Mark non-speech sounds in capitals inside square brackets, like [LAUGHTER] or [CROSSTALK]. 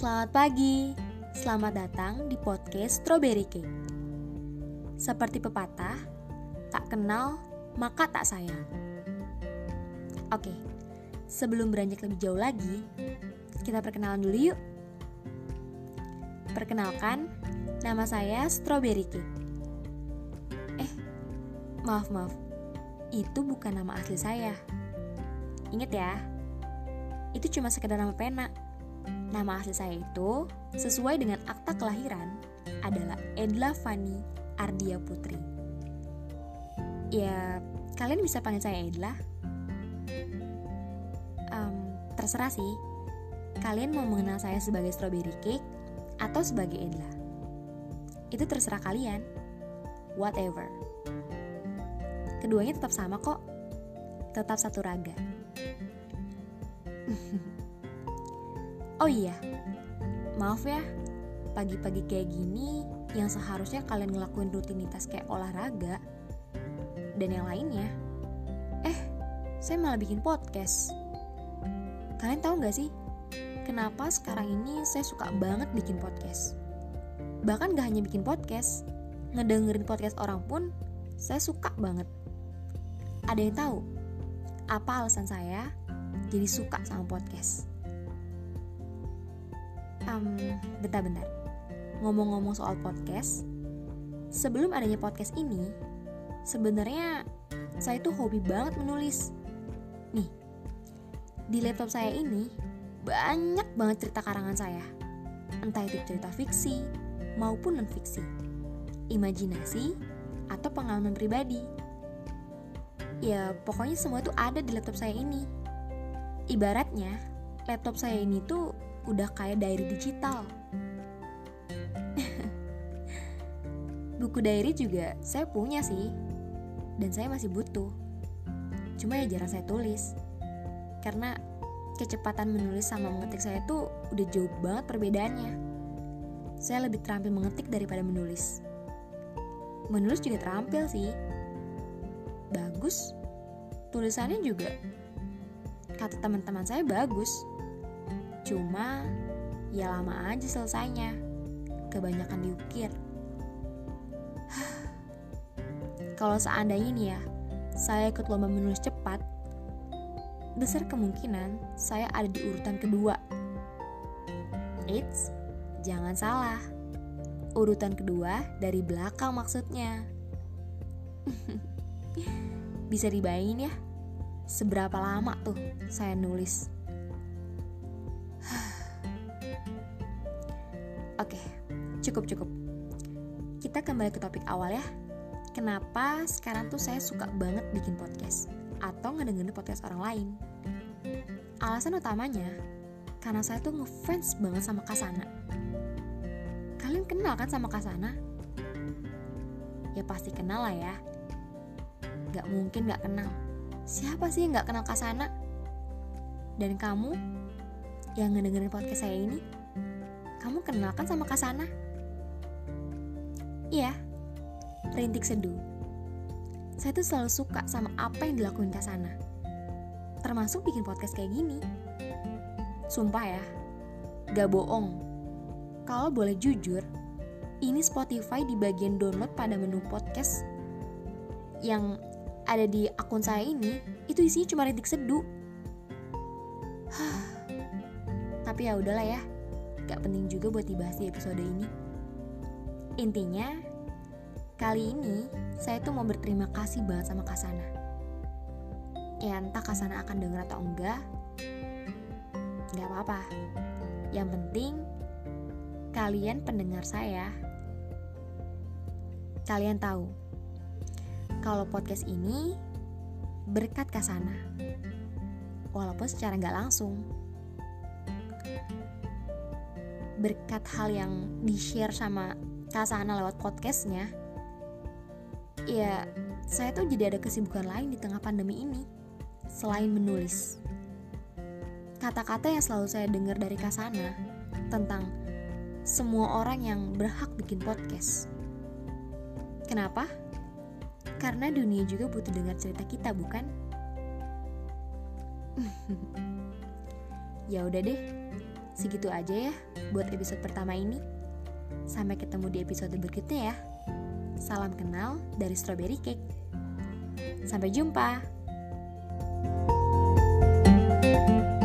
Selamat pagi, selamat datang di podcast Strawberry Cake. Seperti pepatah, tak kenal maka tak sayang. Oke, sebelum beranjak lebih jauh lagi, kita perkenalan dulu yuk. Perkenalkan, nama saya Strawberry Cake. Eh, maaf maaf, itu bukan nama asli saya. Ingat ya, itu cuma sekedar nama pena. Nama asli saya itu sesuai dengan akta kelahiran adalah Edla Fani Ardia Putri. Ya, kalian bisa panggil saya Edla. Um, terserah sih, kalian mau mengenal saya sebagai Strawberry Cake atau sebagai Edla. Itu terserah kalian. Whatever. Keduanya tetap sama kok. Tetap satu raga. [LAUGHS] oh iya, maaf ya, pagi-pagi kayak gini yang seharusnya kalian ngelakuin rutinitas kayak olahraga dan yang lainnya. Eh, saya malah bikin podcast. Kalian tahu gak sih, kenapa sekarang ini saya suka banget bikin podcast? Bahkan gak hanya bikin podcast, ngedengerin podcast orang pun saya suka banget. Ada yang tahu apa alasan saya jadi suka sama podcast. Um, bentar-bentar. Ngomong-ngomong soal podcast, sebelum adanya podcast ini, sebenarnya saya tuh hobi banget menulis. Nih, di laptop saya ini banyak banget cerita karangan saya. Entah itu cerita fiksi maupun non-fiksi, imajinasi, atau pengalaman pribadi. Ya, pokoknya semua itu ada di laptop saya ini Ibaratnya, laptop saya ini tuh udah kayak diary digital. [LAUGHS] Buku diary juga saya punya sih, dan saya masih butuh. Cuma ya jarang saya tulis, karena kecepatan menulis sama mengetik saya tuh udah jauh banget perbedaannya. Saya lebih terampil mengetik daripada menulis. Menulis juga terampil sih. Bagus. Tulisannya juga kata teman-teman saya bagus. Cuma ya lama aja selesainya. Kebanyakan diukir. [SIGHS] Kalau seandainya nih ya, saya ikut lomba menulis cepat, besar kemungkinan saya ada di urutan kedua. Eits, jangan salah. Urutan kedua dari belakang maksudnya. [LAUGHS] Bisa dibayangin ya? seberapa lama tuh saya nulis. Cukup cukup. Kita kembali ke topik awal ya. Kenapa sekarang tuh saya suka banget bikin podcast atau ngedengerin podcast orang lain? Alasan utamanya karena saya tuh ngefans banget sama Kasana. Kalian kenal kan sama Kasana? Ya pasti kenal lah ya. Gak mungkin gak kenal Siapa sih yang gak kenal Kasana? Dan kamu yang ngedengerin podcast saya ini, kamu kenal kan sama Kasana? Iya, rintik seduh. Saya tuh selalu suka sama apa yang dilakuin Kasana. Termasuk bikin podcast kayak gini. Sumpah ya, gak bohong. Kalau boleh jujur, ini Spotify di bagian download pada menu podcast yang ada di akun saya ini itu isinya cuma rintik seduh. Tapi ya udahlah ya, gak penting juga buat dibahas di episode ini. Intinya, kali ini saya tuh mau berterima kasih banget sama Kasana. Ya entah Kasana akan denger atau enggak, gak apa-apa. Yang penting, kalian pendengar saya, kalian tahu kalau podcast ini berkat Kasana. Walaupun secara nggak langsung. Berkat hal yang di-share sama Kasana lewat podcastnya, ya saya tuh jadi ada kesibukan lain di tengah pandemi ini, selain menulis. Kata-kata yang selalu saya dengar dari Kasana tentang semua orang yang berhak bikin podcast. Kenapa? Karena dunia juga butuh dengar cerita kita, bukan? [LAUGHS] ya udah deh. segitu aja ya buat episode pertama ini. Sampai ketemu di episode berikutnya ya. Salam kenal dari Strawberry Cake. Sampai jumpa. thank you